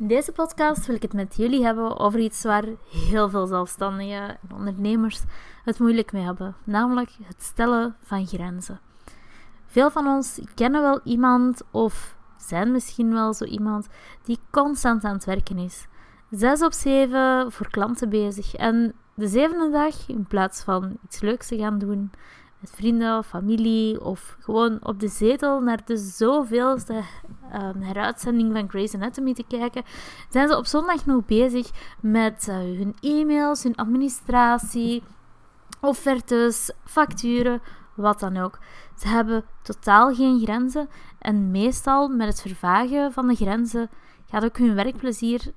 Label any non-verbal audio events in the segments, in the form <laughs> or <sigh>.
In deze podcast wil ik het met jullie hebben over iets waar heel veel zelfstandigen en ondernemers het moeilijk mee hebben, namelijk het stellen van grenzen. Veel van ons kennen wel iemand of zijn misschien wel zo iemand die constant aan het werken is. Zes op zeven voor klanten bezig en de zevende dag, in plaats van iets leuks te gaan doen, met vrienden of familie of gewoon op de zetel naar de zoveelste um, heruitzending van Grey's Anatomy te kijken, zijn ze op zondag nog bezig met uh, hun e-mails, hun administratie, offertes, facturen, wat dan ook. Ze hebben totaal geen grenzen en meestal met het vervagen van de grenzen gaat ook hun werkplezier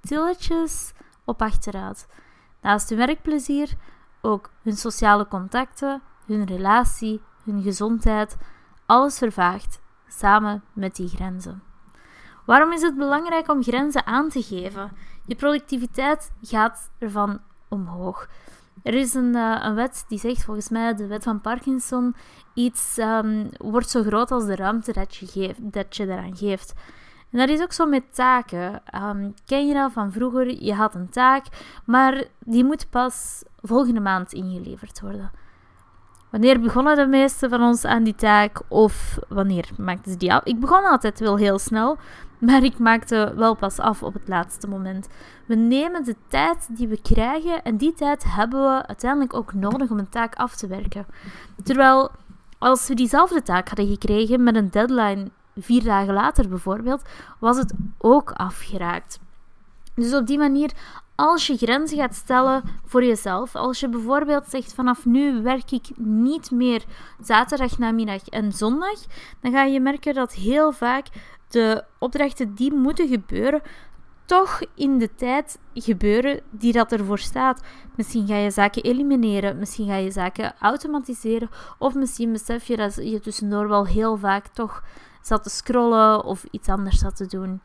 stilletjes op achteruit. Naast hun werkplezier ook hun sociale contacten, hun relatie, hun gezondheid, alles vervaagt samen met die grenzen. Waarom is het belangrijk om grenzen aan te geven? Je productiviteit gaat ervan omhoog. Er is een, uh, een wet die zegt, volgens mij de wet van Parkinson, iets um, wordt zo groot als de ruimte dat je, geeft, dat je eraan geeft. En dat is ook zo met taken. Um, ken je dat van vroeger? Je had een taak, maar die moet pas volgende maand ingeleverd worden. Wanneer begonnen de meesten van ons aan die taak? Of wanneer maakten ze die af? Ik begon altijd wel heel snel, maar ik maakte wel pas af op het laatste moment. We nemen de tijd die we krijgen en die tijd hebben we uiteindelijk ook nodig om een taak af te werken. Terwijl als we diezelfde taak hadden gekregen met een deadline vier dagen later bijvoorbeeld, was het ook afgeraakt. Dus op die manier, als je grenzen gaat stellen voor jezelf, als je bijvoorbeeld zegt vanaf nu werk ik niet meer zaterdag namiddag en zondag, dan ga je merken dat heel vaak de opdrachten die moeten gebeuren, toch in de tijd gebeuren die dat ervoor staat. Misschien ga je zaken elimineren, misschien ga je zaken automatiseren, of misschien besef je dat je tussendoor wel heel vaak toch zat te scrollen of iets anders zat te doen.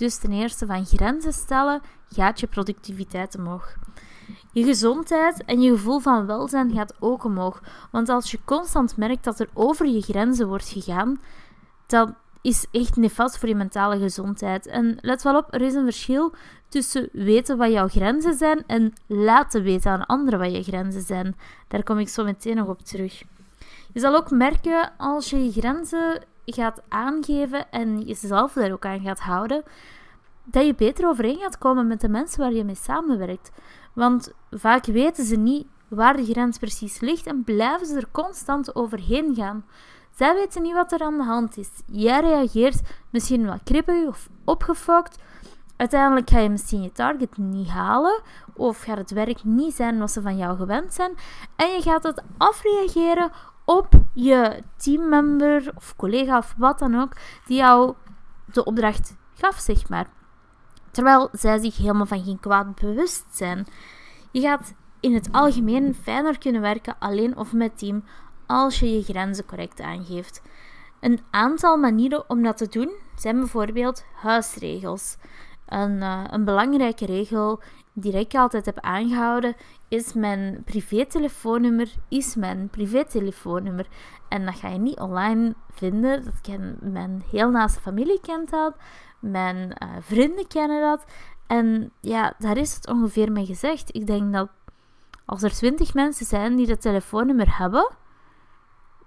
Dus ten eerste van grenzen stellen gaat je productiviteit omhoog. Je gezondheid en je gevoel van welzijn gaat ook omhoog. Want als je constant merkt dat er over je grenzen wordt gegaan, dan is echt nefast voor je mentale gezondheid. En let wel op, er is een verschil tussen weten wat jouw grenzen zijn en laten weten aan anderen wat je grenzen zijn. Daar kom ik zo meteen nog op terug. Je zal ook merken als je je grenzen gaat aangeven en jezelf daar ook aan gaat houden, dat je beter overeen gaat komen met de mensen waar je mee samenwerkt. Want vaak weten ze niet waar de grens precies ligt en blijven ze er constant overheen gaan. Zij weten niet wat er aan de hand is. Jij reageert misschien wat kribbig of opgefokt. Uiteindelijk ga je misschien je target niet halen of gaat het werk niet zijn wat ze van jou gewend zijn. En je gaat het afreageren op je teammember of collega of wat dan ook die jou de opdracht gaf, zeg maar. Terwijl zij zich helemaal van geen kwaad bewust zijn. Je gaat in het algemeen fijner kunnen werken alleen of met team als je je grenzen correct aangeeft. Een aantal manieren om dat te doen zijn bijvoorbeeld huisregels. Een, uh, een belangrijke regel die ik altijd heb aangehouden is mijn privételefoonnummer is mijn privételefoonnummer. En dat ga je niet online vinden. Dat ken, mijn heel naaste familie kent dat. Mijn uh, vrienden kennen dat. En ja, daar is het ongeveer mee gezegd. Ik denk dat als er twintig mensen zijn die dat telefoonnummer hebben,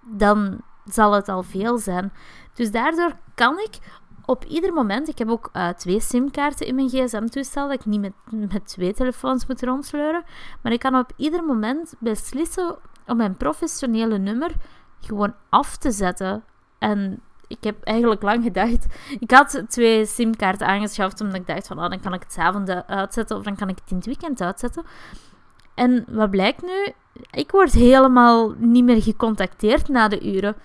dan zal het al veel zijn. Dus daardoor kan ik op ieder moment, ik heb ook uh, twee simkaarten in mijn gsm-toestel, dat ik niet met, met twee telefoons moet rondsleuren, maar ik kan op ieder moment beslissen om mijn professionele nummer gewoon af te zetten. En ik heb eigenlijk lang gedacht. Ik had twee simkaarten aangeschaft omdat ik dacht van oh, dan kan ik het avond uitzetten of dan kan ik het in het weekend uitzetten. En wat blijkt nu? Ik word helemaal niet meer gecontacteerd na de uren.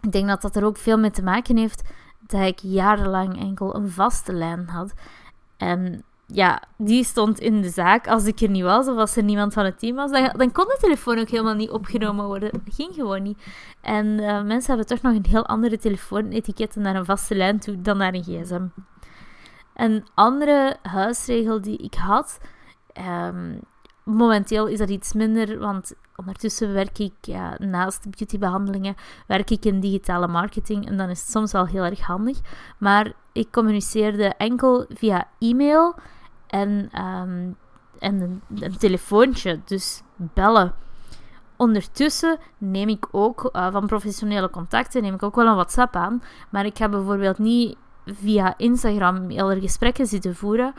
Ik denk dat dat er ook veel mee te maken heeft dat ik jarenlang enkel een vaste lijn had. En ja, die stond in de zaak. Als ik er niet was of als er niemand van het team was, dan, dan kon de telefoon ook helemaal niet opgenomen worden. Dat ging gewoon niet. En uh, mensen hebben toch nog een heel andere telefoonetiket naar een vaste lijn toe dan naar een gsm. Een andere huisregel die ik had, um, momenteel is dat iets minder, want ondertussen werk ik ja, naast beautybehandelingen, werk ik in digitale marketing en dan is het soms wel heel erg handig. Maar ik communiceerde enkel via e-mail en, ehm, en een, telefoontje, dus bellen. Ondertussen neem ik ook uh, van professionele contacten neem ik ook wel een WhatsApp aan, maar ik ga bijvoorbeeld niet via Instagram hele gesprekken zitten voeren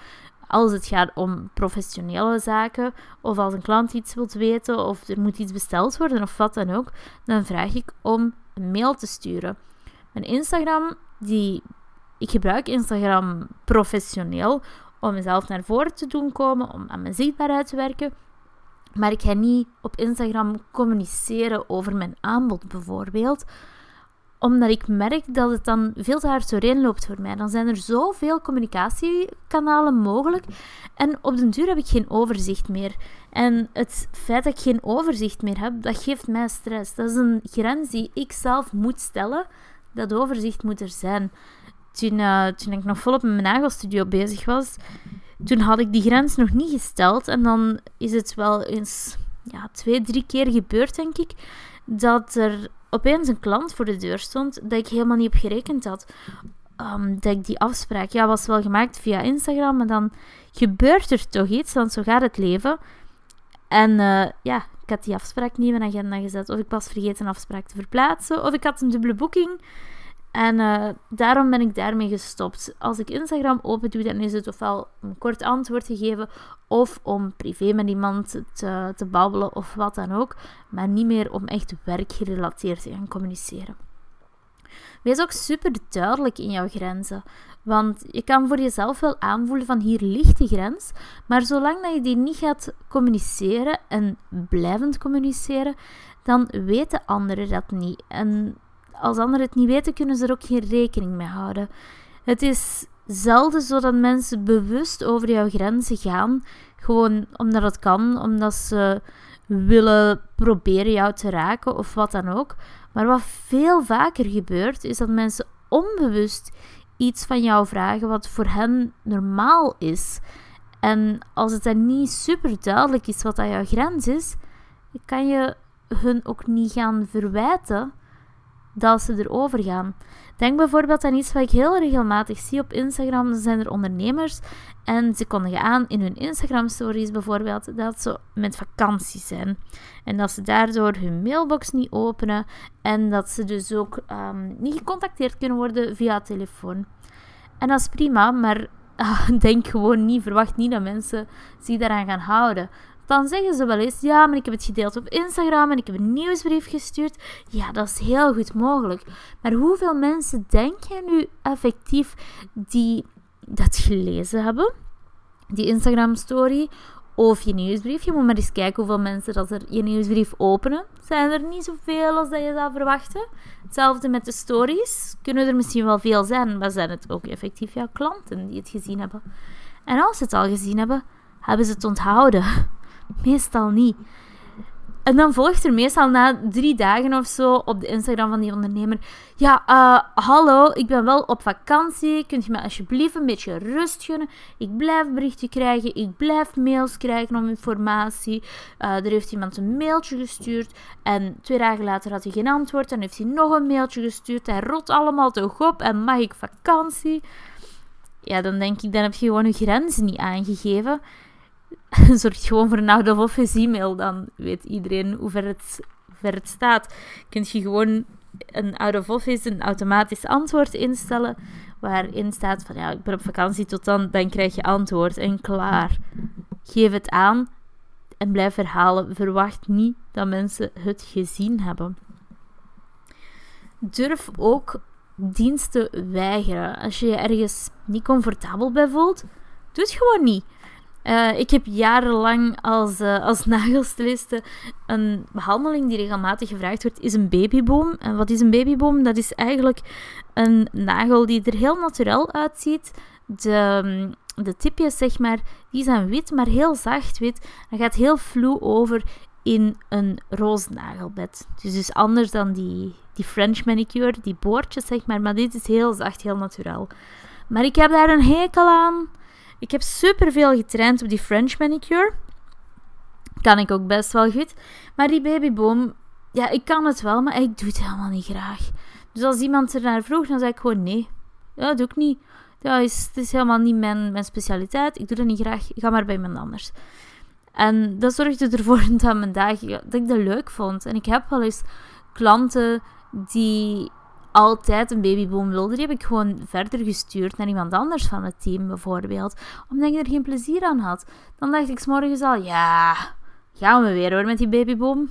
als het gaat om professionele zaken, of als een klant iets wilt weten, of er moet iets besteld worden, of wat dan ook, dan vraag ik om een mail te sturen. Mijn Instagram, die, ik gebruik Instagram professioneel om mezelf naar voren te doen komen, om aan mijn zichtbaarheid te werken. Maar ik ga niet op Instagram communiceren over mijn aanbod bijvoorbeeld omdat ik merk dat het dan veel te hard doorheen loopt voor mij. Dan zijn er zoveel communicatiekanalen mogelijk. En op den duur heb ik geen overzicht meer. En het feit dat ik geen overzicht meer heb, dat geeft mij stress. Dat is een grens die ik zelf moet stellen. Dat overzicht moet er zijn. Toen, uh, toen ik nog volop met mijn nagelstudio bezig was, toen had ik die grens nog niet gesteld. En dan is het wel eens ja, twee, drie keer gebeurd, denk ik, dat er opeens een klant voor de deur stond dat ik helemaal niet op gerekend had. Um, dat ik die afspraak, ja, was wel gemaakt via Instagram, maar dan gebeurt er toch iets, want zo gaat het leven. En uh, ja, ik had die afspraak niet in mijn agenda gezet, of ik was vergeten een afspraak te verplaatsen, of ik had een dubbele boeking. En uh, daarom ben ik daarmee gestopt. Als ik Instagram open doe, dan is het ofwel een kort antwoord te geven, of om privé met iemand te, te babbelen of wat dan ook, maar niet meer om echt werkgerelateerd te gaan communiceren. Wees ook super duidelijk in jouw grenzen. Want je kan voor jezelf wel aanvoelen van hier ligt de grens, maar zolang dat je die niet gaat communiceren en blijvend communiceren, dan weten anderen dat niet. En als anderen het niet weten, kunnen ze er ook geen rekening mee houden. Het is zelden zo dat mensen bewust over jouw grenzen gaan. Gewoon omdat het kan, omdat ze willen proberen jou te raken of wat dan ook. Maar wat veel vaker gebeurt, is dat mensen onbewust iets van jou vragen wat voor hen normaal is. En als het dan niet super duidelijk is wat dat jouw grens is, kan je hun ook niet gaan verwijten dat ze erover gaan. Denk bijvoorbeeld aan iets wat ik heel regelmatig zie op Instagram. Dan zijn er ondernemers en ze kondigen aan in hun Instagram-stories bijvoorbeeld dat ze met vakantie zijn. En dat ze daardoor hun mailbox niet openen en dat ze dus ook um, niet gecontacteerd kunnen worden via telefoon. En dat is prima, maar uh, <laughs> denk gewoon niet, verwacht niet dat mensen zich daaraan gaan houden dan zeggen ze wel eens: Ja, maar ik heb het gedeeld op Instagram en ik heb een nieuwsbrief gestuurd. Ja, dat is heel goed mogelijk. Maar hoeveel mensen denk je nu effectief die dat gelezen hebben? Die Instagram-story of je nieuwsbrief. Je moet maar eens kijken hoeveel mensen dat er je nieuwsbrief openen. Zijn er niet zoveel als dat je zou verwachten. Hetzelfde met de stories. Kunnen er misschien wel veel zijn, maar zijn het ook effectief jouw klanten die het gezien hebben? En als ze het al gezien hebben, hebben ze het onthouden. Meestal niet. En dan volgt er meestal na drie dagen of zo op de Instagram van die ondernemer. Ja, uh, hallo, ik ben wel op vakantie. Kunt je me alsjeblieft een beetje rust gunnen? Ik blijf berichten krijgen. Ik blijf mails krijgen om informatie. Uh, er heeft iemand een mailtje gestuurd. En twee dagen later had hij geen antwoord. En heeft hij nog een mailtje gestuurd. Hij rot allemaal toch op. En mag ik vakantie? Ja, dan denk ik, dan heb je gewoon je grenzen niet aangegeven. <laughs> zorgt gewoon voor out of office e-mail. Dan weet iedereen hoe ver het, ver het staat. Kun je gewoon een out of office, een automatisch antwoord instellen. Waarin staat van ja, ik ben op vakantie tot dan. Dan krijg je antwoord en klaar. Geef het aan en blijf herhalen. Verwacht niet dat mensen het gezien hebben. Durf ook diensten weigeren. Als je je ergens niet comfortabel bij voelt, doe het gewoon niet. Uh, ik heb jarenlang als, uh, als <laughs> een behandeling die regelmatig gevraagd wordt, is een babyboom. En wat is een babyboom? Dat is eigenlijk een nagel die er heel natuurlijk uitziet. De, mm, de tipjes, zeg maar, die zijn wit, maar heel zacht wit. Dat gaat heel vloe over in een roze nagelbed. Dus, dus anders dan die, die French manicure, die boordjes, zeg maar. Maar dit is heel zacht, heel natuurlijk. Maar ik heb daar een hekel aan. Ik heb superveel getraind op die French manicure. Kan ik ook best wel goed. Maar die babyboom, ja, ik kan het wel, maar ik doe het helemaal niet graag. Dus als iemand er naar vroeg, dan zei ik gewoon nee. Dat doe ik niet. Dat is helemaal niet mijn, mijn specialiteit. Ik doe dat niet graag. Ik ga maar bij iemand anders. En dat zorgde ervoor <laughs> dat, mijn dagen, dat ik dat leuk vond. En ik heb wel eens klanten die altijd een babyboom wilden. Die heb ik gewoon verder gestuurd naar iemand anders van het team, bijvoorbeeld. Omdat ik er geen plezier aan had. Dan dacht ik s morgens al, ja, gaan we weer hoor met die babyboom.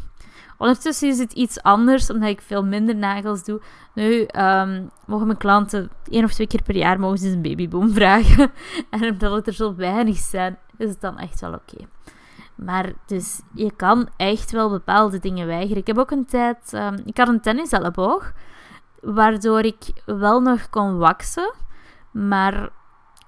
Ondertussen is het iets anders, omdat ik veel minder nagels doe. Nu um, mogen mijn klanten één of twee keer per jaar mogen ze een babyboom vragen. <laughs> en omdat het er zo weinig zijn, is het dan echt wel oké. Maar dus je kan echt wel bepaalde dingen weigeren. Ik heb ook een tijd, um, ik had een tenniselleboog, waardoor ik wel nog kon waksen, maar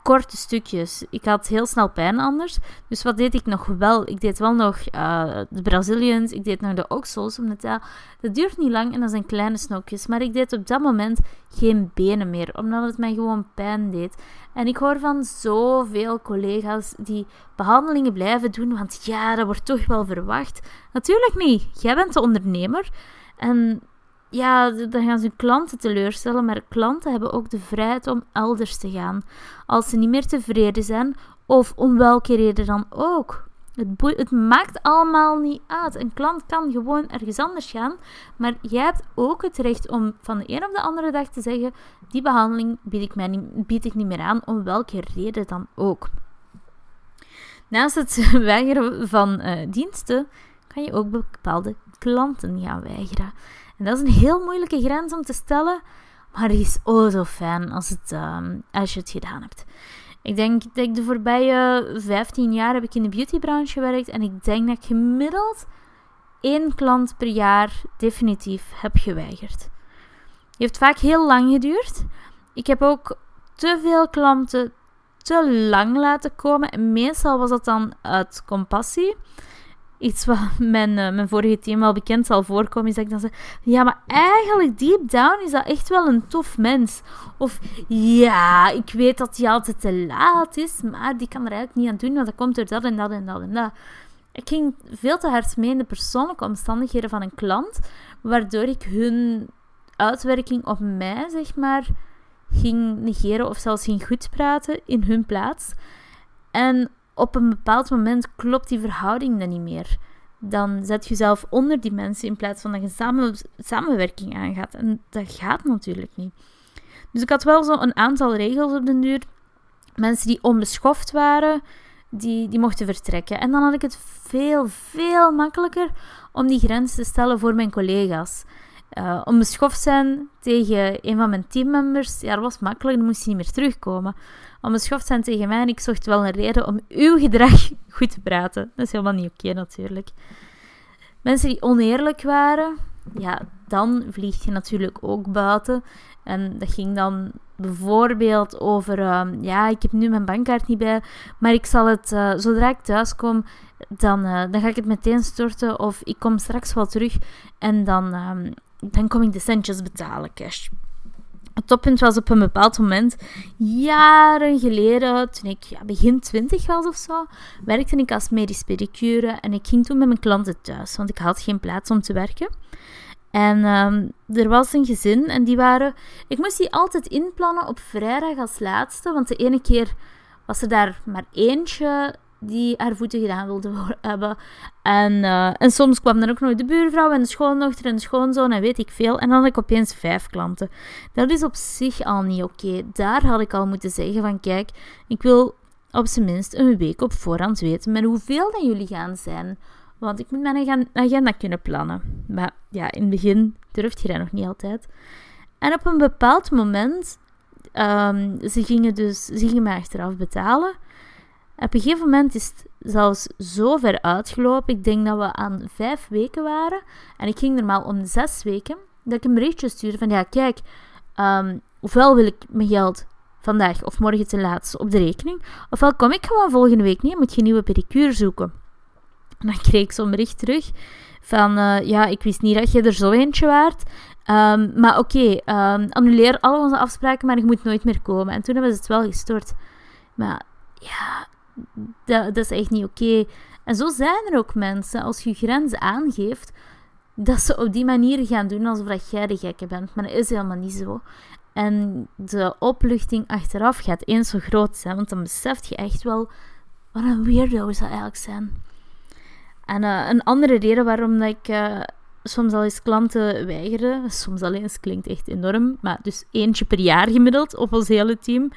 korte stukjes. Ik had heel snel pijn anders. Dus wat deed ik nog wel? Ik deed wel nog uh, de Brazilians, ik deed nog de oksels. Omdat ja, dat duurt niet lang en dat zijn kleine snokjes. Maar ik deed op dat moment geen benen meer, omdat het mij gewoon pijn deed. En ik hoor van zoveel collega's die behandelingen blijven doen, want ja, dat wordt toch wel verwacht. Natuurlijk niet. Jij bent de ondernemer. En ja, dan gaan ze klanten teleurstellen, maar klanten hebben ook de vrijheid om elders te gaan. Als ze niet meer tevreden zijn, of om welke reden dan ook. Het, het, maakt allemaal niet uit. Een klant kan gewoon ergens anders gaan, maar jij hebt ook het recht om van de een op de andere dag te zeggen: die behandeling bied ik, mij niet, bied ik niet meer aan, om welke reden dan ook. Naast het <laughs> weigeren van uh, diensten kan je ook bepaalde klanten gaan weigeren. En dat is een heel moeilijke grens om te stellen, maar die is oh zo fijn als, het, ehm, als je het gedaan hebt. Ik denk dat ik de voorbije 15 jaar heb ik in de beautybranche gewerkt en ik denk dat ik gemiddeld één klant per jaar definitief heb geweigerd. Het heeft vaak heel lang geduurd. Ik heb ook te veel klanten te lang laten komen. En meestal was dat dan uit compassie iets wat mijn, uh, mijn vorige team wel bekend zal voorkomen, is dat ik dan zeg, ja, maar eigenlijk deep down is dat echt wel een tof mens. Of, ja, ik weet dat hij altijd te laat is, maar die kan er eigenlijk niet aan doen, want dat komt door dat en dat en dat en dat. Ik ging veel te hard mee in de persoonlijke omstandigheden van een klant, waardoor ik hun uitwerking op mij, zeg maar, ging negeren of zelfs ging goed praten in hun plaats. En op een bepaald moment klopt die verhouding dan niet meer. Dan zet je jezelf onder die mensen in plaats van dat je samen, samenwerking aangaat. En dat gaat natuurlijk niet. Dus ik had wel zo een aantal regels op de duur. Mensen die onbeschoft waren, die, die mochten vertrekken. En dan had ik het veel, veel makkelijker om die grens te stellen voor mijn collega's. Uh, onbeschoft zijn tegen een van mijn teammembers, ja, dat was makkelijk, dan moest hij niet meer terugkomen onbeschoft zijn tegen mij en ik zocht wel een reden om uw gedrag goed te praten. Dat is helemaal niet oké natuurlijk. Mensen die oneerlijk waren, ja, dan vlieg je natuurlijk ook buiten. En dat ging dan bijvoorbeeld over, ehm, ja, ik heb nu mijn bankkaart niet bij, maar ik zal het, uh, zodra ik thuis kom, dan, uh, dan ga ik het meteen storten of ik kom straks wel terug en dan, um, dan kom ik de centjes betalen, cash. Het toppunt was op een bepaald moment, jaren geleden, toen ik ja, begin twintig was of zo, werkte ik als medisch pedicure en ik ging toen met mijn klanten thuis, want ik had geen plaats om te werken. En um, er was een gezin en die waren... Ik moest die altijd inplannen op vrijdag als laatste, want de ene keer was er daar maar eentje die haar voeten gedaan wilde <laughs> hebben. En, uh, en soms kwam dan ook nog de buurvrouw en de schoondochter en de schoonzoon en weet ik veel. En dan had ik opeens vijf klanten. Dat is op zich al niet oké. Daar had ik al moeten zeggen van kijk, ik wil op zijn minst een week op voorhand weten met hoeveel dan jullie gaan zijn. Want ik moet mijn agenda kunnen plannen. Maar ja, in het begin durft je dat nog niet altijd. En op een bepaald moment, um, ze gingen dus, ze gingen achteraf betalen. Op een gegeven moment is het zelfs zo ver uitgelopen. Ik denk dat we aan vijf weken waren. En ik ging normaal om zes weken. Dat ik een berichtje stuurde van, ja kijk, um, ofwel wil ik mijn geld vandaag of morgen ten laatste op de rekening. Ofwel kom ik gewoon volgende week niet en moet je een nieuwe pedicure zoeken. En dan kreeg ik zo'n bericht terug van, uh, ja, ik wist niet dat je er zo eentje waard. Um, maar oké, um, annuleer alle onze afspraken, maar je moet nooit meer komen. En toen hebben ze het wel gestort. Maar ja, dat, dat is echt niet oké. En zo zijn er ook mensen, als je grenzen aangeeft, dat ze op die manier gaan doen alsof dat jij de gekke bent. Maar dat is helemaal niet zo. En de opluchting achteraf gaat eens zo groot zijn, want dan beseft je echt wel wat een weirdo's dat eigenlijk zijn. En uh, een andere reden waarom dat ik uh, soms al eens klanten weigeren, soms al eens klinkt echt enorm, maar dus eentje per jaar gemiddeld op ons hele team,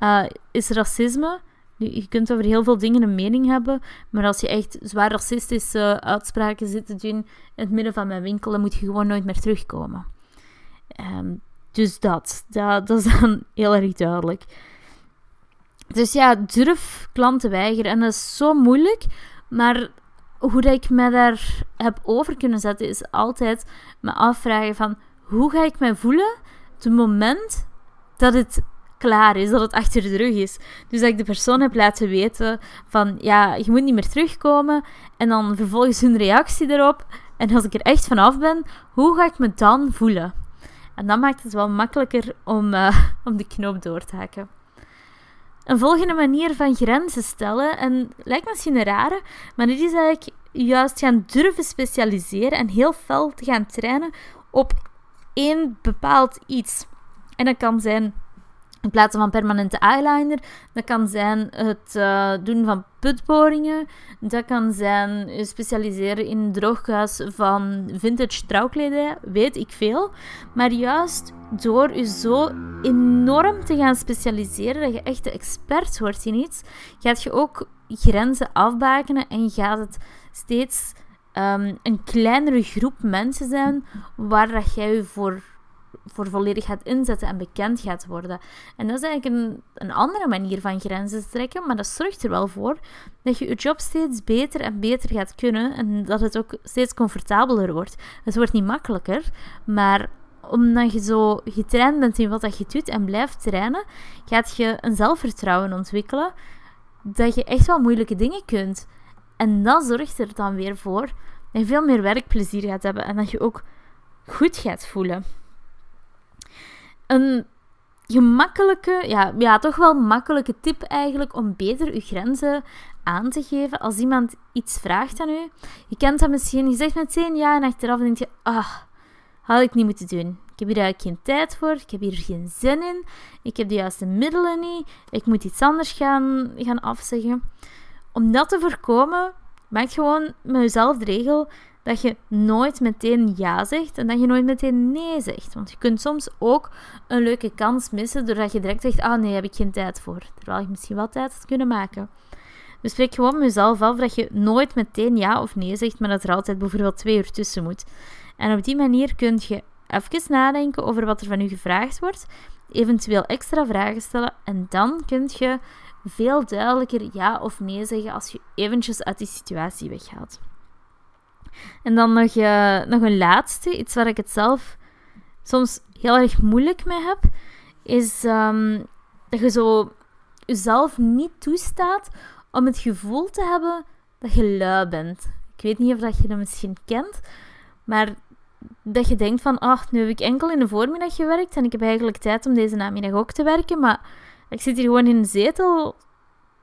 uh, is racisme. Je kunt over heel veel dingen een mening hebben, maar als je echt zwaar racistische uitspraken zit te doen in het midden van mijn winkel, dan moet je gewoon nooit meer terugkomen. Um, dus dat, dat, is dan heel erg duidelijk. Dus ja, durf klanten weigeren. En dat is zo moeilijk, maar hoe dat ik me daar heb over kunnen zetten, is altijd me afvragen van hoe ga ik mij voelen het moment dat het klaar is, dat het achter de rug is. Dus dat ik de persoon heb laten weten van ja, je moet niet meer terugkomen en dan vervolgens hun reactie erop. En als ik er echt vanaf ben, hoe ga ik me dan voelen? En dat maakt het wel makkelijker om, uh, <laughs> om de knoop door te hakken. Een volgende manier van grenzen stellen, en lijkt misschien een rare, maar dit is eigenlijk juist gaan durven specialiseren en heel fel te gaan trainen op één bepaald iets. En dat kan zijn in plaats van permanente eyeliner. Dat kan zijn het uh, doen van putboringen. Dat kan zijn specialiseren in drooghuis van vintage trouwkledij. Weet ik veel. Maar juist door je zo enorm te gaan specialiseren, dat je echt de expert wordt in iets, gaat je ook grenzen afbakenen en gaat het steeds um, een kleinere groep mensen zijn waar dat jij je voor voor volledig gaat inzetten en bekend gaat worden. En dat is eigenlijk een, een andere manier van grenzen trekken, maar dat zorgt er wel voor dat je je job steeds beter en beter gaat kunnen en dat het ook steeds comfortabeler wordt. Het wordt niet makkelijker, maar omdat je zo getraind bent in wat je doet en blijft trainen, gaat je een zelfvertrouwen ontwikkelen dat je echt wel moeilijke dingen kunt. En dat zorgt er dan weer voor dat je veel meer werkplezier gaat hebben en dat je ook goed gaat voelen een gemakkelijke, ja, ja, toch wel makkelijke tip eigenlijk om beter uw grenzen aan te geven als iemand iets vraagt aan u. Je kent dat misschien, je zegt meteen ja en achteraf denk je, ah, had ik niet moeten doen. Ik heb hier eigenlijk geen tijd voor, ik heb hier geen zin in, ik heb de juiste middelen niet, ik moet iets anders gaan, gaan afzeggen. Om dat te voorkomen, maak gewoon met jezelf de regel dat je nooit meteen ja zegt en dat je nooit meteen nee zegt. Want je kunt soms ook een leuke kans missen doordat je direct zegt: Ah nee, heb ik geen tijd voor. Terwijl je misschien wel tijd had kunnen maken. Dus spreek gewoon met jezelf af dat je nooit meteen ja of nee zegt, maar dat er altijd bijvoorbeeld twee uur tussen moet. En op die manier kun je even nadenken over wat er van u gevraagd wordt, eventueel extra vragen stellen en dan kun je veel duidelijker ja of nee zeggen als je eventjes uit die situatie weggaat. En dan nog, uh, nog een laatste, iets waar ik het zelf soms heel erg moeilijk mee heb, is um, dat je zo jezelf niet toestaat om het gevoel te hebben dat je lui bent. Ik weet niet of dat je dat misschien kent, maar dat je denkt van, ach, nu heb ik enkel in de voormiddag gewerkt en ik heb eigenlijk tijd om deze namiddag ook te werken, maar ik zit hier gewoon in een zetel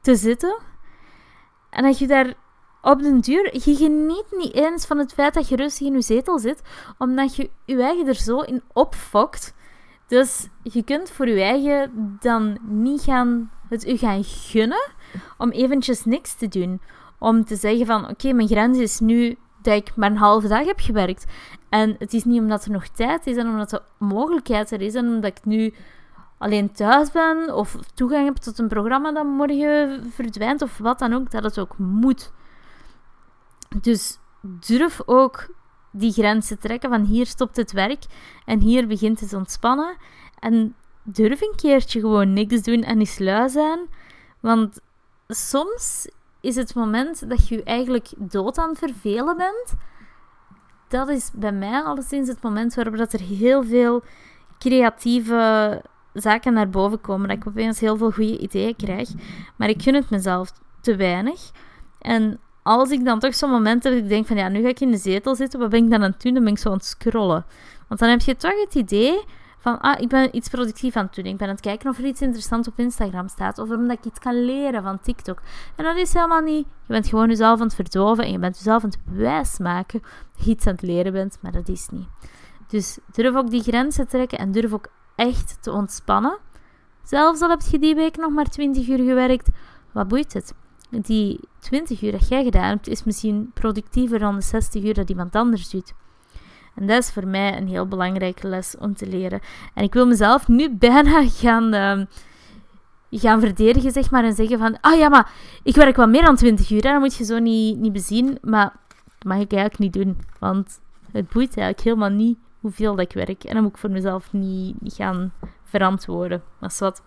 te zitten. En dat je daar op den duur, je geniet niet eens van het feit dat je rustig in je zetel zit, omdat je je eigen er zo in opfokt. Dus je kunt voor je eigen dan niet gaan, het u gaan gunnen om eventjes niks te doen. Om te zeggen van, oké, mijn grens is nu dat ik maar een halve dag heb gewerkt. En het is niet omdat er nog tijd is en omdat de mogelijkheid er is en omdat ik nu alleen thuis ben of toegang heb tot een programma dat morgen verdwijnt of wat dan ook, dat het ook moet. Dus durf ook die grenzen trekken van hier stopt het werk en hier begint het ontspannen. En durf een keertje gewoon niks doen en eens lui zijn. Want soms is het moment dat je eigenlijk dood aan vervelen bent. Dat is bij mij alleszins het moment waarop dat er heel veel creatieve zaken naar boven komen. Dat ik opeens heel veel goede ideeën krijg. Maar ik gun het mezelf te weinig. En als ik dan toch zo'n moment heb dat ik denk van ja, nu ga ik in de zetel zitten, wat ben ik dan aan het doen? Dan ben ik zo aan het scrollen. Want dan heb je toch het idee van, ah, ik ben iets productief aan het doen. Ik ben aan het kijken of er iets interessants op Instagram staat. Of omdat ik iets kan leren van TikTok. En dat is helemaal niet. Je bent gewoon jezelf aan het verdoven en je bent jezelf aan het wijsmaken dat je iets aan het leren bent. Maar dat is niet. Dus durf ook die grenzen trekken en durf ook echt te ontspannen. Zelfs al heb je die week nog maar 20 uur gewerkt, wat boeit het? Die 20 uur dat jij gedaan hebt, is misschien productiever dan de 60 uur dat iemand anders doet. En dat is voor mij een heel belangrijke les om te leren. En ik wil mezelf nu bijna <laughs> gaan, uh, gaan verdedigen, zeg maar, en zeggen van, ah ja, maar ik werk wel meer dan 20 uur, hè? dat moet je zo niet, niet bezien. Maar dat mag ik eigenlijk niet doen, want het boeit eigenlijk helemaal niet hoeveel dat ik werk. En dan moet ik voor mezelf niet, gaan verantwoorden. Dat is wat.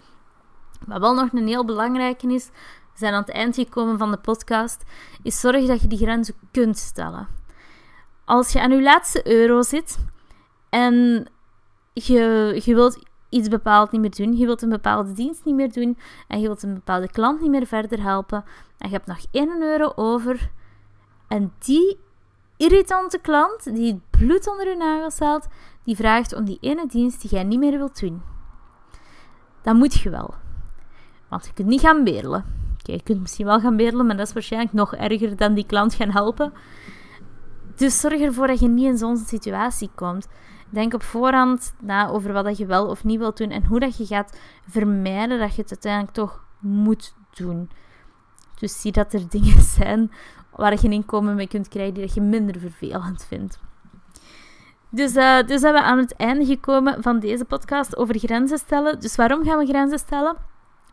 Wat wel nog een heel belangrijke is, zijn aan het eind gekomen van de podcast, is zorg dat je die grenzen kunt stellen. Als je aan je laatste euro zit en je, je wilt iets bepaald niet meer doen, je wilt een bepaalde dienst niet meer doen en je wilt een bepaalde klant niet meer verder helpen en je hebt nog 1 euro over en die irritante klant die het bloed onder je nagels haalt, die vraagt om die ene dienst die jij niet meer wilt doen. Dan moet je wel. Want je kunt niet gaan bedelen. Je kunt misschien wel gaan bedelen, maar dat is waarschijnlijk nog erger dan die klant gaan helpen. Dus zorg ervoor dat je niet in zo'n situatie komt. Denk op voorhand na over wat je wel of niet wilt doen en hoe dat je gaat vermijden dat je het uiteindelijk toch moet doen. Dus zie dat er dingen <laughs> zijn waar je een inkomen mee kunt krijgen die je minder vervelend vindt. Dus, uh, dus zijn we aan het einde gekomen van deze podcast over grenzen stellen. Dus waarom gaan we grenzen stellen?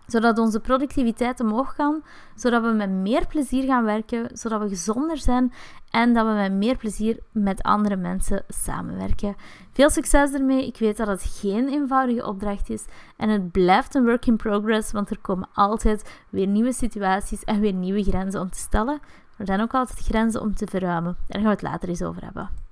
Zodat onze productiviteit omhoog kan, zodat we met meer plezier gaan werken, zodat we gezonder zijn en dat we met meer plezier met andere mensen samenwerken. Veel succes ermee. Ik weet dat het geen eenvoudige opdracht is en het blijft een work in progress, want er komen altijd weer nieuwe situaties en weer nieuwe grenzen om te stellen. Er zijn ook altijd grenzen om te verruimen. Daar gaan we het later eens over hebben.